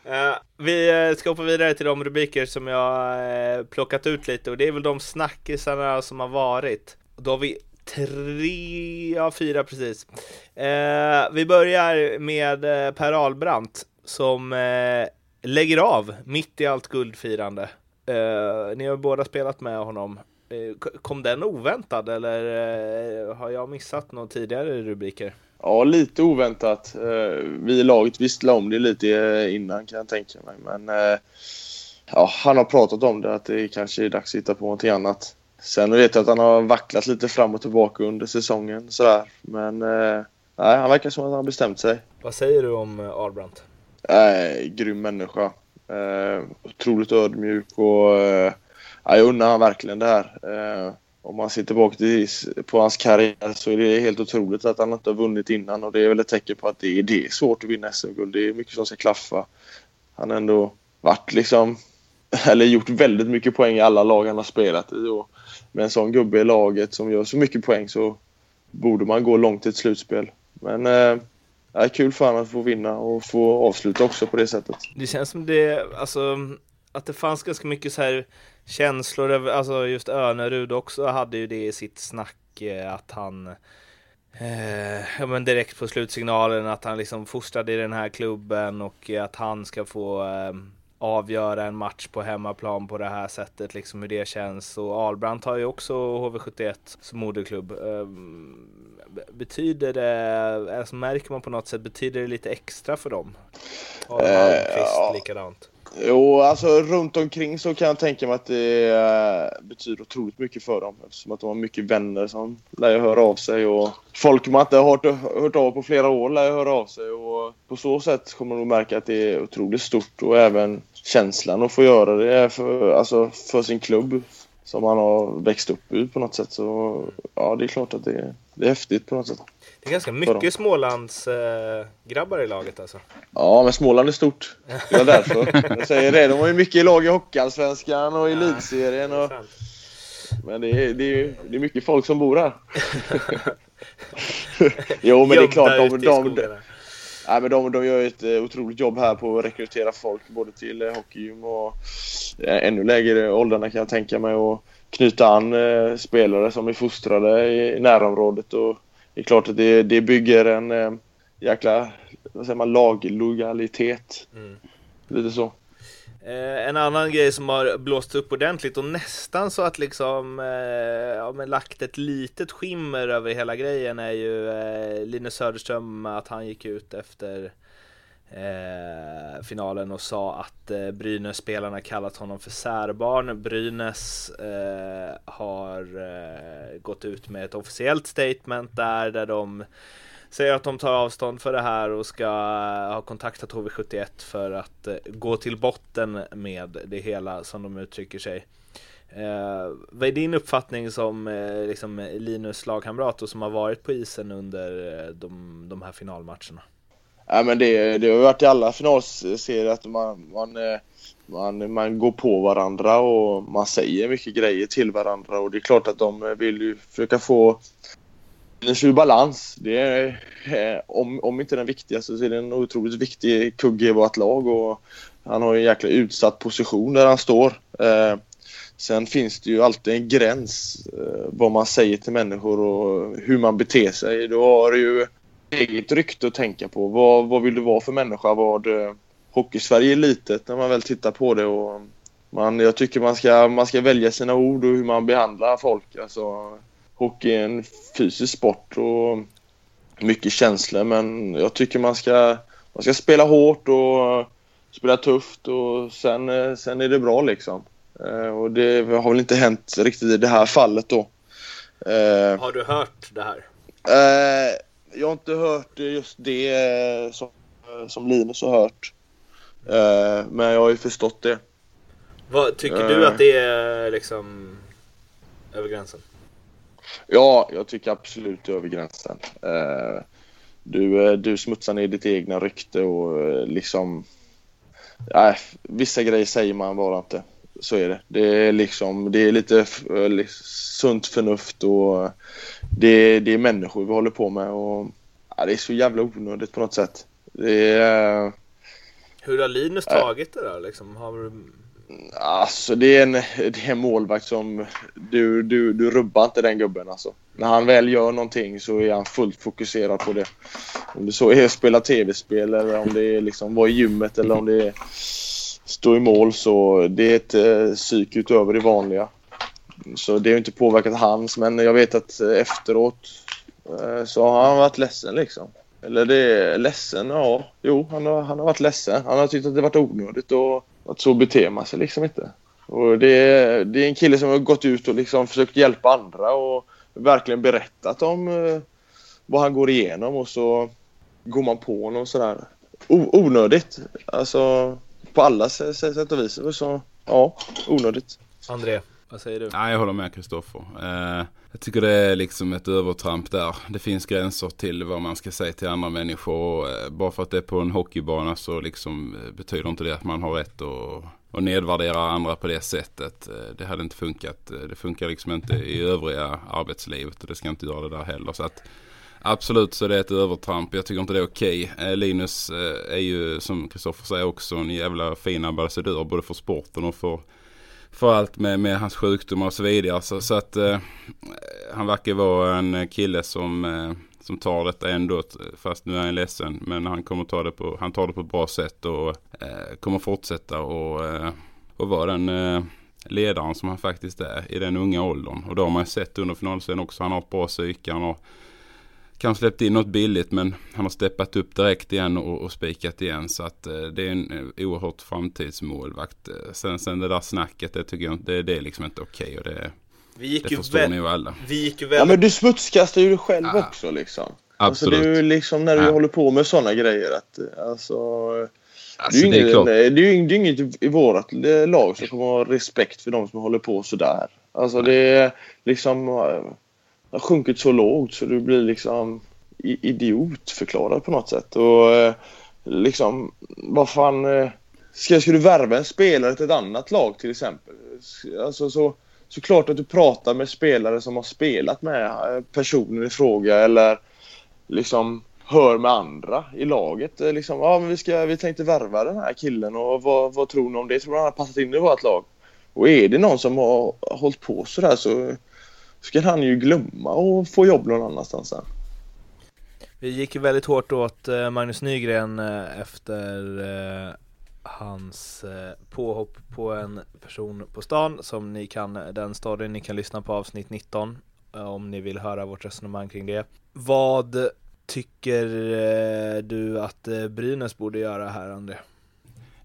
Speaker 3: Eh, vi eh, ska hoppa vidare till de rubriker som jag uh, plockat ut lite och det är väl de snackisarna som har varit. Då har vi tre, ja fyra precis. Eh, vi börjar med eh, Per Ahlbrandt som eh, lägger av mitt i allt guldfirande. Eh, ni har båda spelat med honom. Eh, kom den oväntad eller eh, har jag missat några tidigare rubriker?
Speaker 5: Ja, lite oväntat. Eh, vi i laget visste om det lite eh, innan kan jag tänka mig. Men eh, ja, han har pratat om det, att det kanske är dags att hitta på någonting annat. Sen vet jag att han har vacklat lite fram och tillbaka under säsongen. Sådär. Men eh, nej, han verkar som att han har bestämt sig.
Speaker 3: Vad säger du om Ahlbrandt?
Speaker 5: Eh, grym människa. Eh, otroligt ödmjuk och eh, ja, jag undrar han verkligen det här. Eh, om man ser tillbaka till, på hans karriär så är det helt otroligt att han inte har vunnit innan och det är väl ett tecken på att det är, det är svårt att vinna SM-guld. Det är mycket som ska klaffa. Han har ändå varit liksom, eller gjort väldigt mycket poäng i alla lag han har spelat i och med en sån gubbe i laget som gör så mycket poäng så borde man gå långt i ett slutspel. Men eh, det är kul för honom att få vinna och få avsluta också på det sättet.
Speaker 3: Det känns som det, alltså att det fanns ganska mycket så här känslor över, alltså just Önerud också hade ju det i sitt snack eh, att han eh, ja men direkt på slutsignalen att han liksom fostrade i den här klubben och att han ska få eh, avgöra en match på hemmaplan på det här sättet, liksom hur det känns. Och Ahlbrandt har ju också HV71 som moderklubb. Eh, betyder det, alltså märker man på något sätt, betyder det lite extra för dem?
Speaker 5: Eh,
Speaker 3: Almqvist
Speaker 5: ja.
Speaker 3: likadant.
Speaker 5: Jo, alltså runt omkring så kan jag tänka mig att det eh, betyder otroligt mycket för dem eftersom att de har mycket vänner som lär ju höra av sig och folk man inte har hört, hört av på flera år lär ju höra av sig och på så sätt kommer de nog märka att det är otroligt stort och även känslan att få göra det för, alltså för sin klubb som man har växt upp ur på något sätt så ja, det är klart att det, det är häftigt på något sätt.
Speaker 3: Det är ganska mycket Smålands eh, grabbar i laget alltså.
Speaker 5: Ja, men Småland är stort. Det var därför. Jag säger det. De har ju mycket i lag i Hockeyallsvenskan och i elitserien. Och... Men det är, det, är, det är mycket folk som bor här. jo, men det är klart. De, de, de, nej, men de, de gör ett eh, otroligt jobb här på att rekrytera folk både till eh, hockeygym och eh, ännu lägre åldrarna kan jag tänka mig. Och knyta an eh, spelare som är fostrade i, i närområdet. Och det är klart att det, det bygger en eh, jäkla vad säger man, laglojalitet.
Speaker 3: Mm.
Speaker 5: Lite så.
Speaker 3: Eh, en annan grej som har blåst upp ordentligt och nästan så att liksom eh, ja, men lagt ett litet skimmer över hela grejen är ju eh, Linus Söderström att han gick ut efter eh, finalen och sa att eh, Brynäs-spelarna kallat honom för särbarn. Brynäs eh, har eh, gått ut med ett officiellt statement där, där de säger att de tar avstånd för det här och ska eh, ha kontaktat HV71 för att eh, gå till botten med det hela som de uttrycker sig. Eh, vad är din uppfattning som eh, liksom Linus lagkamrat och som har varit på isen under eh, de, de här finalmatcherna?
Speaker 5: Ja, men det, det har varit i alla finalserier att man, man, eh, man, man går på varandra och man säger mycket grejer till varandra och det är klart att de eh, vill ju försöka få en ur balans. Det är, eh, om, om inte den viktigaste så är det en otroligt viktig kugge i vårt lag och han har en jäkla utsatt position där han står. Eh, Sen finns det ju alltid en gräns eh, vad man säger till människor och hur man beter sig. Då har ju eget rykte att tänka på. Vad, vad vill du vara för människa? Vad, eh, Hockeysverige är litet när man väl tittar på det. Och man, jag tycker man ska, man ska välja sina ord och hur man behandlar folk. Alltså, hockey är en fysisk sport och mycket känslor men jag tycker man ska, man ska spela hårt och spela tufft och sen, eh, sen är det bra liksom. Eh, och det har väl inte hänt riktigt i det här fallet då.
Speaker 3: Eh, har du hört det här?
Speaker 5: Jag har inte hört just det som, som Linus har hört. Men jag har ju förstått det.
Speaker 3: Vad, tycker du att det är liksom över gränsen?
Speaker 5: Ja, jag tycker absolut över gränsen. Du, du smutsar ner ditt egna rykte och liksom nej, vissa grejer säger man bara inte. Så är det. Det är liksom, det är lite eh, sunt förnuft och det, det är människor vi håller på med och ja, det är så jävla onödigt på något sätt. Det är,
Speaker 3: Hur har Linus tagit det då liksom? Har...
Speaker 5: Alltså det är, en, det är en målvakt som du, du, du rubbar inte den gubben alltså. När han väl gör någonting så är han fullt fokuserad på det. Om det så är att spela tv-spel eller om det är liksom vara i gymmet eller om det är stå i mål så det är ett eh, psyk utöver det vanliga. Så det har inte påverkat hans men jag vet att eh, efteråt eh, så har han varit ledsen liksom. Eller det är ledsen, ja. Jo, han har, han har varit ledsen. Han har tyckt att det varit onödigt och att så beter man sig liksom inte. Och det, är, det är en kille som har gått ut och liksom försökt hjälpa andra och verkligen berättat om eh, vad han går igenom och så går man på honom sådär o onödigt. Alltså på alla sätt och vis. Så ja, onödigt.
Speaker 3: André, vad säger du?
Speaker 4: Nej, jag håller med Kristoffer. Eh, jag tycker det är liksom ett övertramp där. Det finns gränser till vad man ska säga till andra människor. Eh, bara för att det är på en hockeybana så liksom eh, betyder inte det att man har rätt att och nedvärdera andra på det sättet. Eh, det hade inte funkat. Eh, det funkar liksom inte i övriga arbetslivet och det ska inte göra det där heller. Så att Absolut så är det ett övertramp. Jag tycker inte det är okej. Okay. Linus eh, är ju som Kristoffer säger också en jävla fin ambassadör både för sporten och för för allt med, med hans sjukdomar och så vidare. Så, så att eh, han verkar vara en kille som, eh, som tar detta ändå. Fast nu är han ledsen. Men han kommer ta det på, han tar det på ett bra sätt och eh, kommer fortsätta och, eh, och vara den eh, ledaren som han faktiskt är i den unga åldern. Och då har man sett under finalserien också. Han har ett bra psyke. Han har Kanske släppt in något billigt men han har steppat upp direkt igen och, och spikat igen. Så att eh, det är en eh, oerhört framtidsmålvakt. Eh, sen, sen det där snacket, det tycker jag det, det är liksom inte okej. Okay och det,
Speaker 3: vi gick
Speaker 4: det förstår ni ju alla.
Speaker 3: Vi gick ju väldigt...
Speaker 5: Ja men du smutskastar ju dig själv ja. också liksom. Absolut. Alltså, det är ju liksom när du ja. håller på med sådana grejer att alltså... Alltså, det, är det, är ingen, det, är ju inget i vårt lag som kommer ha respekt för de som håller på sådär. Alltså det är liksom har sjunkit så lågt så du blir liksom idiotförklarad på något sätt. Och eh, liksom, vad fan... Eh, ska, ska du värva en spelare till ett annat lag till exempel? Alltså så, så klart att du pratar med spelare som har spelat med eh, personen i fråga eller liksom hör med andra i laget. Liksom, ja, men vi, ska, vi tänkte värva den här killen och vad, vad tror ni om det? Tror ni han har passat in i vårt lag? Och är det någon som har hållit på sådär så ska han ju glömma och få jobb någon annanstans sen.
Speaker 3: Vi gick ju väldigt hårt åt eh, Magnus Nygren eh, efter eh, hans påhopp på en person på stan som ni kan, den storyn ni kan lyssna på avsnitt 19 om ni vill höra vårt resonemang kring det. Vad tycker du att Brynäs borde göra här André?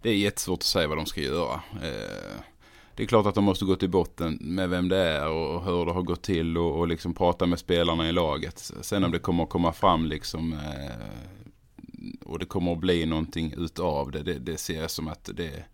Speaker 4: Det är jättesvårt att säga vad de ska göra det är klart att de måste gå till botten med vem det är och hur det har gått till och, och liksom prata med spelarna i laget. Sen om det kommer att komma fram liksom eh, och det kommer att bli någonting utav det, det, det ser jag som att det,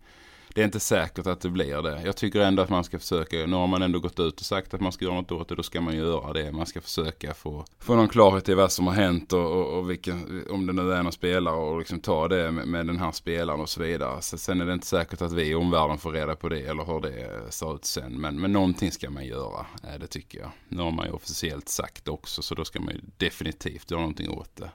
Speaker 4: det är inte säkert att det blir det. Jag tycker ändå att man ska försöka, nu har man ändå gått ut och sagt att man ska göra något åt det, då ska man göra det. Man ska försöka få, få någon klarhet i vad som har hänt och, och, och vilken, om det nu är någon spelare och liksom ta det med, med, den här spelaren och så vidare. Så sen är det inte säkert att vi i omvärlden får reda på det eller hur det ser ut sen. Men, men någonting ska man göra, eh, det tycker jag. Nu har man ju officiellt sagt också, så då ska man ju definitivt göra någonting åt det.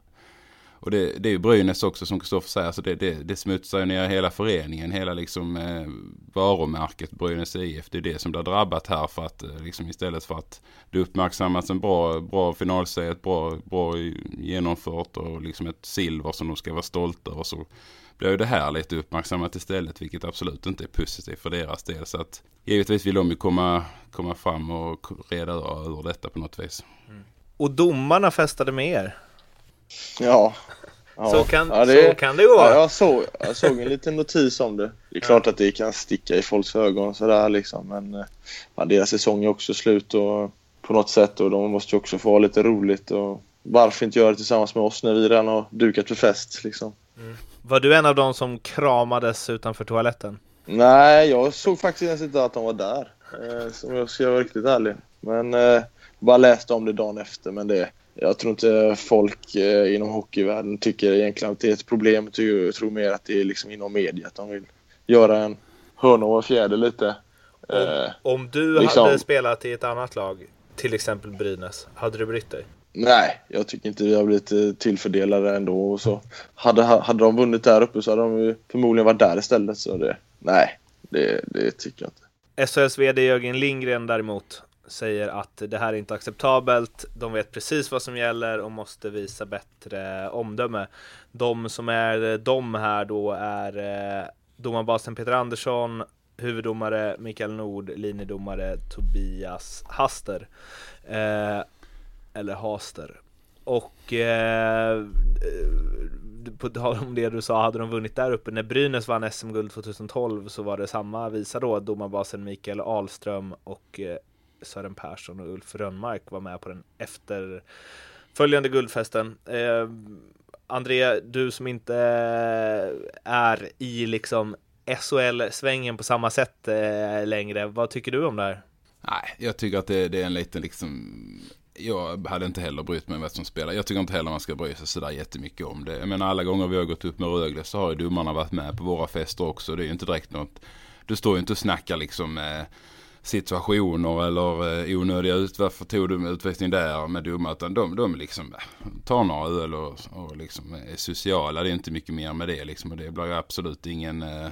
Speaker 4: Och det, det är ju Brynäs också som Kristoffer säger, alltså det, det, det smutsar ju ner hela föreningen, hela liksom eh, varumärket Brynäs IF. Det är det som blir drabbat här för att eh, liksom istället för att det uppmärksammas en bra, bra finalserie, ett bra, bra genomfört och liksom ett silver som de ska vara stolta över så blir ju det här lite uppmärksammat istället, vilket absolut inte är positivt för deras del. Så att givetvis vill de ju komma, komma fram och reda ur detta på något vis.
Speaker 3: Mm. Och domarna festade med er?
Speaker 5: Ja. ja.
Speaker 3: Så, kan, ja, det, så kan det gå.
Speaker 5: Ja, jag, såg, jag såg en liten notis om det. Det är klart att det kan sticka i folks ögon sådär liksom. Men eh, ja, deras säsong är också slut och, på något sätt och de måste ju också få ha lite roligt. Och varför inte göra det tillsammans med oss när vi redan har dukat för fest liksom.
Speaker 3: Mm. Var du en av dem som kramades utanför toaletten?
Speaker 5: Nej, jag såg faktiskt ens inte att de var där. Eh, om jag ska vara riktigt ärlig. Men eh, bara läste om det dagen efter. Men det, jag tror inte folk eh, inom hockeyvärlden tycker egentligen att det är ett problem. Jag tror mer att det är liksom inom media att de vill göra en hörna och en fjäder lite.
Speaker 3: Om, eh, om du liksom, hade spelat i ett annat lag, till exempel Brynäs, hade du brytt dig?
Speaker 5: Nej, jag tycker inte vi har blivit eh, tillfördelade ändå. Och så. Hade, hade de vunnit där uppe så hade de förmodligen varit där istället. Så det, nej, det, det tycker jag inte.
Speaker 3: SHLs VD Jörgen Lindgren däremot säger att det här är inte acceptabelt. De vet precis vad som gäller och måste visa bättre omdöme. De som är de här då är eh, domarbasen Peter Andersson, huvuddomare Mikael Nord, linjedomare Tobias Haster. Eh, eller Haster. Och eh, på tal om det du sa, hade de vunnit där uppe när Brynäs vann SM-guld 2012 så var det samma visa då, domarbasen Mikael Ahlström och eh, Sören Persson och Ulf Rönnmark var med på den efterföljande guldfesten. Eh, André, du som inte är i liksom SHL-svängen på samma sätt eh, längre, vad tycker du om det här?
Speaker 4: Nej, jag tycker att det, det är en liten liksom jag hade inte heller brytt mig om vem som spelar. Jag tycker inte heller man ska bry sig sådär jättemycket om det. Jag menar alla gånger vi har gått upp med Rögle så har ju domarna varit med på våra fester också. Det är ju inte direkt något. Du står ju inte och snackar liksom eh, situationer eller eh, onödiga ut, varför tog du utvisning där med dumma, utan de, de liksom eh, tar några öl och, och liksom är sociala. Det är inte mycket mer med det liksom och det blir absolut ingen eh,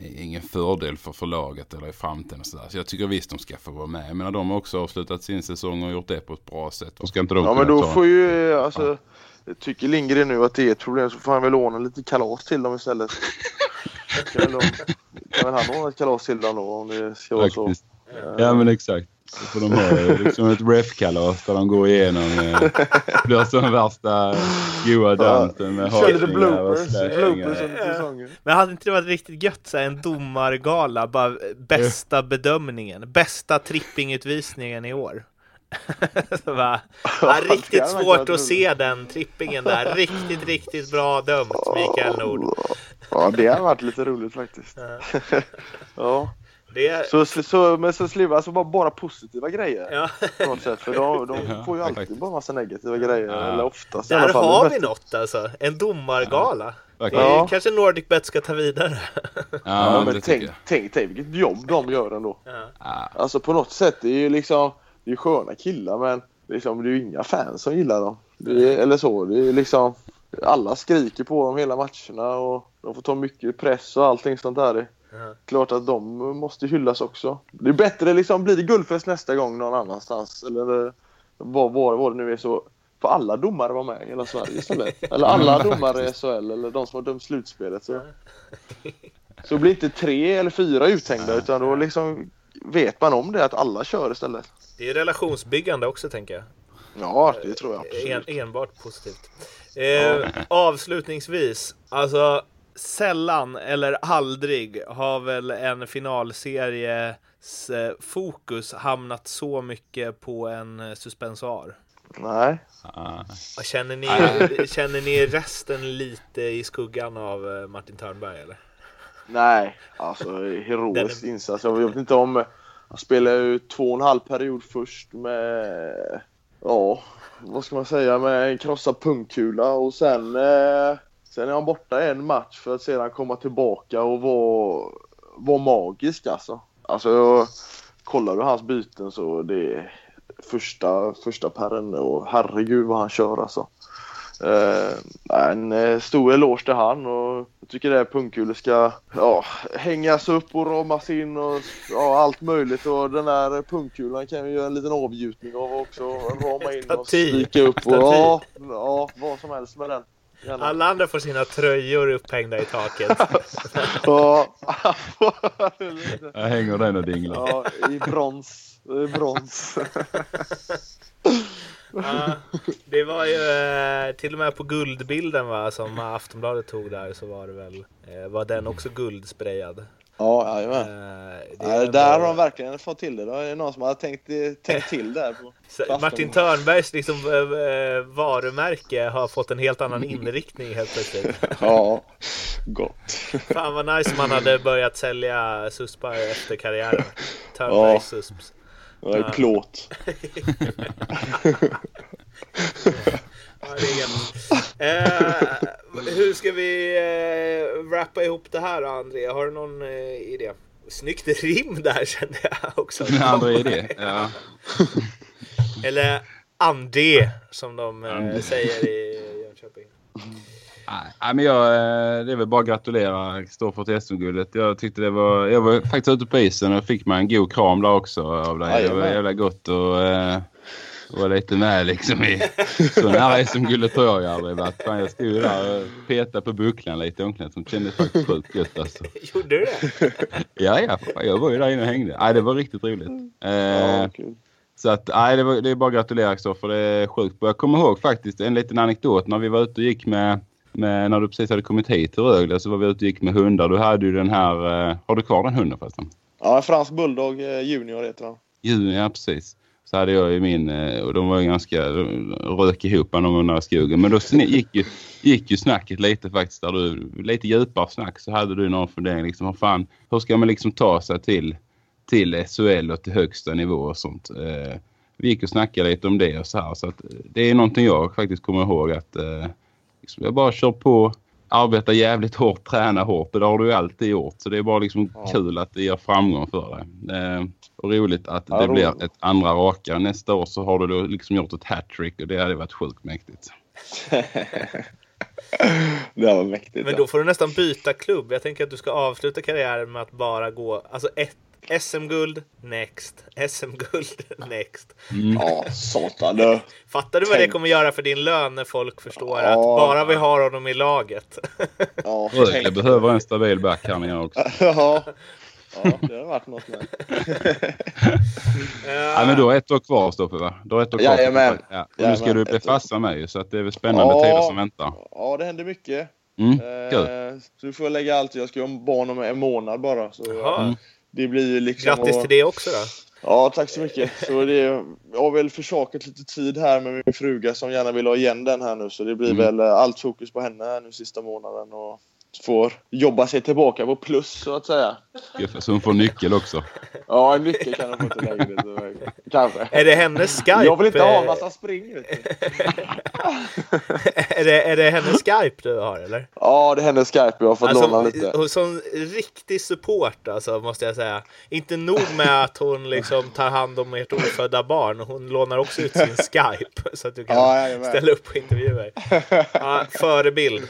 Speaker 4: ingen fördel för förlaget eller i framtiden. Och så, där. så jag tycker visst de ska få vara med. Menar de har också avslutat sin säsong och gjort det på ett bra sätt. Och ska inte de
Speaker 5: ja men då får ju, alltså, ja. tycker Lindgren nu att det är ett problem så får han väl ordna lite kalas till dem istället. kan väl han ordna ett kalas till dem då om det ska vara så.
Speaker 4: Ja men exakt. Så får de ha liksom ett ref-kalas där de går igenom. Eh, blir som värsta goa dansen med
Speaker 5: hakningar och släpningar.
Speaker 3: Men hade inte det varit riktigt gött så en domargala? Bara bästa bedömningen, bästa trippingutvisningen i år. bara, ja, riktigt svårt att se den trippingen där. Riktigt, riktigt bra dömt, Mikael Nord.
Speaker 5: Ja, det har varit lite roligt faktiskt. ja. Det... Så, så, men så Sliva, alltså bara, bara positiva grejer. Ja. På något sätt, för de, de får ju alltid bara massa negativa grejer. Ja. Eller oftast
Speaker 3: Där har vi något alltså. En domargala. Ja. Ja. Kanske Nordic Bet ska ta vidare.
Speaker 5: Ja, ja men tänk, tänk, tänk vilket jobb de gör ändå. Ja. Alltså på något sätt, det är ju liksom, det är sköna killar men liksom, det är ju inga fans som gillar dem. Är, eller så, det är liksom, alla skriker på dem hela matcherna och de får ta mycket press och allting sånt där. Ja. Klart att de måste hyllas också. Det är bättre liksom, blir det guldfest nästa gång någon annanstans eller vad, vad, vad det nu är så får alla domare vara med i hela Sverige istället. Eller alla domare i SHL eller de som har dömt slutspelet. Så, så blir inte tre eller fyra uthängda utan då liksom vet man om det att alla kör istället.
Speaker 3: Det är relationsbyggande också tänker jag.
Speaker 5: Ja, det tror jag absolut.
Speaker 3: En, enbart positivt. Eh, ja. Avslutningsvis, alltså sällan eller aldrig har väl en finalseries eh, fokus hamnat så mycket på en eh, suspensoar.
Speaker 5: Nej.
Speaker 3: Känner ni, känner ni resten lite i skuggan av eh, Martin Törnberg eller?
Speaker 5: Nej, alltså heroisk är... insats. Jag vet inte om... Han spelade ju två och en halv period först med... Ja, vad ska man säga? Med en krossad pungkula och sen... Eh, Sen är han borta en match för att sedan komma tillbaka och vara, vara magisk alltså. Alltså, kollar du hans byten så det är första, första perren och herregud vad han kör alltså. Eh, en eh, stor eloge till han och jag tycker det här pungkulor ska ja, hängas upp och ramas in och ja, allt möjligt och den där pungkulan kan vi göra en liten avgjutning av också. Rama in och stryka upp och ja, ja, vad som helst med den.
Speaker 3: Alla andra får sina tröjor upphängda i taket.
Speaker 5: Ja,
Speaker 4: Jag hänger den och dinglar.
Speaker 5: ja, i brons. I brons.
Speaker 3: Ja, det var ju eh, till och med på guldbilden va, som Aftonbladet tog där så var det väl eh, var den också guldsprayad.
Speaker 5: Ja, jajamän.
Speaker 3: Eh, det
Speaker 5: Ja,
Speaker 3: är
Speaker 5: där
Speaker 3: ändå-
Speaker 5: har de verkligen fått till det. Det är någon som har tänkt, tänkt till där. På,
Speaker 3: Martin. Törnbergs liksom, eh, eh, varumärke har fått en helt annan inriktning helt plötsligt.
Speaker 5: Ja, gott.
Speaker 3: Fan vad nice man hade börjat sälja suspar efter karriären. Törnbergs
Speaker 5: Ja.
Speaker 3: susps.
Speaker 5: Ja, i plåt.
Speaker 3: Ja, det är eh, hur ska vi eh, wrappa ihop det här då, André? Har du någon eh, idé? Snyggt rim där kände jag också.
Speaker 4: Den andra idé. Ja.
Speaker 3: Eller André som de eh,
Speaker 4: André.
Speaker 3: säger i Jönköping.
Speaker 4: Nej, men jag, eh, det är väl bara att gratulera Kristoffer till SM-guldet. Jag tyckte det var... Jag var faktiskt ute på isen och fick mig en god kram där också av dig. Det var jävla gott och vara lite med liksom i... Så nära SM-guldet tror jag ju aldrig varit. Fan, jag stod där och petade på bucklan lite i omklädningsrummet. Kändes faktiskt sjukt gött alltså.
Speaker 3: Gjorde du det?
Speaker 4: Ja, ja. fan, Jag var ju där inne och hängde. Nej, det var riktigt roligt. Eh,
Speaker 5: Ja,
Speaker 4: så att, nej, det, var, det är bara att gratulera Kristoffer. Det är sjukt. Jag kommer ihåg faktiskt en liten anekdot när vi var ute och gick med, med när du precis hade kommit hit till Rögle så var vi ute och gick med hundar. Du hade ju den här, eh, har du kvar den hunden förresten?
Speaker 5: Ja, en fransk bulldog eh, junior heter han.
Speaker 4: Juni, ja precis. Så hade jag ju min, eh, och de var ju ganska, rök ihop någon gång var i skogen. Men då gick ju, gick ju snacket lite faktiskt där du, lite djupare snack så hade du någon fundering liksom, vad fan, hur ska man liksom ta sig till, till SHL och till högsta nivå och sånt. Eh, vi gick och snackade lite om det och så här så att eh, det är någonting jag faktiskt kommer ihåg att eh, liksom, jag bara kör på, arbetar jävligt hårt, tränar hårt det har du ju alltid gjort. Så det är bara liksom
Speaker 5: Ja.
Speaker 4: kul att det ger framgång för dig. Eh, och roligt att
Speaker 5: Ja,
Speaker 4: det
Speaker 5: roligt.
Speaker 4: blir ett andra raka. Nästa år så har du då liksom gjort ett hattrick och det hade varit sjukt mäktigt.
Speaker 5: det var mäktigt.
Speaker 3: Men då får du nästan byta klubb. Jag tänker att du ska avsluta karriären med att bara gå, alltså ett SM-guld, next. SM-guld, next.
Speaker 5: Ja, satan du.
Speaker 3: Fattar du vad det
Speaker 5: Tänk.
Speaker 3: kommer göra för din lön när folk förstår
Speaker 5: Ja.
Speaker 3: att bara vi har honom i laget?
Speaker 5: Ja,
Speaker 4: Rögle
Speaker 5: tänk.
Speaker 4: behöver en stabil back här nere också.
Speaker 5: ja. ja, det har varit något med.
Speaker 4: Ja, men du har ett år kvar Stoffe va? Du har ett år kvar.
Speaker 5: Jajamän.
Speaker 4: Ja. Och nu ska du bli farsa med ju så att det är väl spännande
Speaker 5: Ja.
Speaker 4: tider som väntar.
Speaker 5: Ja, det händer mycket.
Speaker 4: Mm, kul.
Speaker 5: Eh, så du får lägga allt. Jag ska ha barn om en månad bara. Så.
Speaker 4: Mm.
Speaker 5: Det blir ju liksom...
Speaker 3: Grattis
Speaker 5: att-
Speaker 3: till det också då.
Speaker 5: Ja, tack så mycket. Så det, jag har väl försakat lite tid här med min fruga som gärna vill ha igen den här nu. Så det blir
Speaker 4: Mm.
Speaker 5: väl eh, allt fokus på henne nu sista månaden. Och får jobba sig tillbaka på plus så att säga.
Speaker 4: Så hon får nyckel också.
Speaker 5: Ja, en nyckel kan hon få till lägenheten. Kanske.
Speaker 3: Är det hennes Skype?
Speaker 5: Jag vill inte ha en
Speaker 3: eh,
Speaker 5: massa spring. Vet du.
Speaker 3: är, det, är det hennes Skype du har eller?
Speaker 5: Ja, det händer Skype. Jag har fått låna lite.
Speaker 3: Alltså, som riktig support alltså, måste jag säga. Inte nog med att hon liksom tar hand om ert ofödda barn, hon lånar också ut sin Skype så att du kan
Speaker 5: Ja,
Speaker 3: ställa upp på intervjuer. Ja, förebild.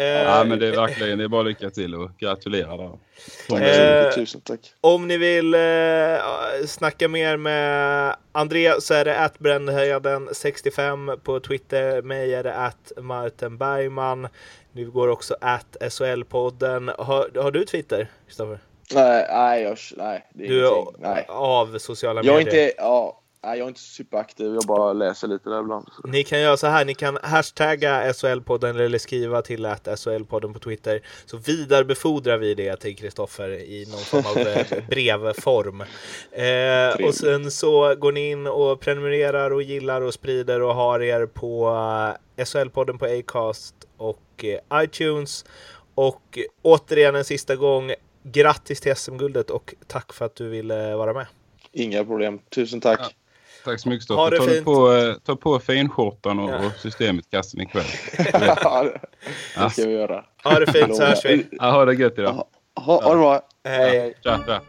Speaker 3: Eh,
Speaker 4: Ja men det är verkligen, det är bara lycka till och gratulera där.
Speaker 3: Eh,
Speaker 5: Tusen tack.
Speaker 3: Om ni vill eh, snacka mer med André så är det att brännhöjaden65 på Twitter. Mig är det att Martin Bergman. Nu går också att SHL-podden. Har, har du Twitter, Kristoffer?
Speaker 5: Nej, nej, jag, nej, det är
Speaker 3: Du
Speaker 5: ingenting. Nej.
Speaker 3: av sociala
Speaker 5: Jag är
Speaker 3: medier.
Speaker 5: inte, ja, nej, jag är inte superaktiv. Jag bara läser lite där ibland.
Speaker 3: Ni kan göra så här, ni kan hashtagga SHL-podden eller skriva till att SHL-podden på Twitter. Så vidarebefordrar vi det till Kristoffer i någon form av eh, brevform. Eh, och sen så går ni in och prenumererar och gillar och sprider och har er på eh, SHL-podden på Acast och eh, iTunes. Och återigen en sista gång, grattis till SM-guldet och tack för att du ville vara med.
Speaker 5: Inga problem. Tusen tack.
Speaker 4: Tack så mycket
Speaker 3: Ha
Speaker 4: Stoffe.
Speaker 3: det
Speaker 4: Ta,
Speaker 3: fint.
Speaker 4: på, eh, ta på finskjortan och,
Speaker 3: Ja.
Speaker 4: och systemet-kassen ikväll.
Speaker 5: Ja, det, det ska vi göra.
Speaker 3: Ha det fint så hörs vi.
Speaker 4: Ja, ha det gött idag.
Speaker 5: Ha, ha det bra.
Speaker 3: Hej.
Speaker 4: Tja, tja.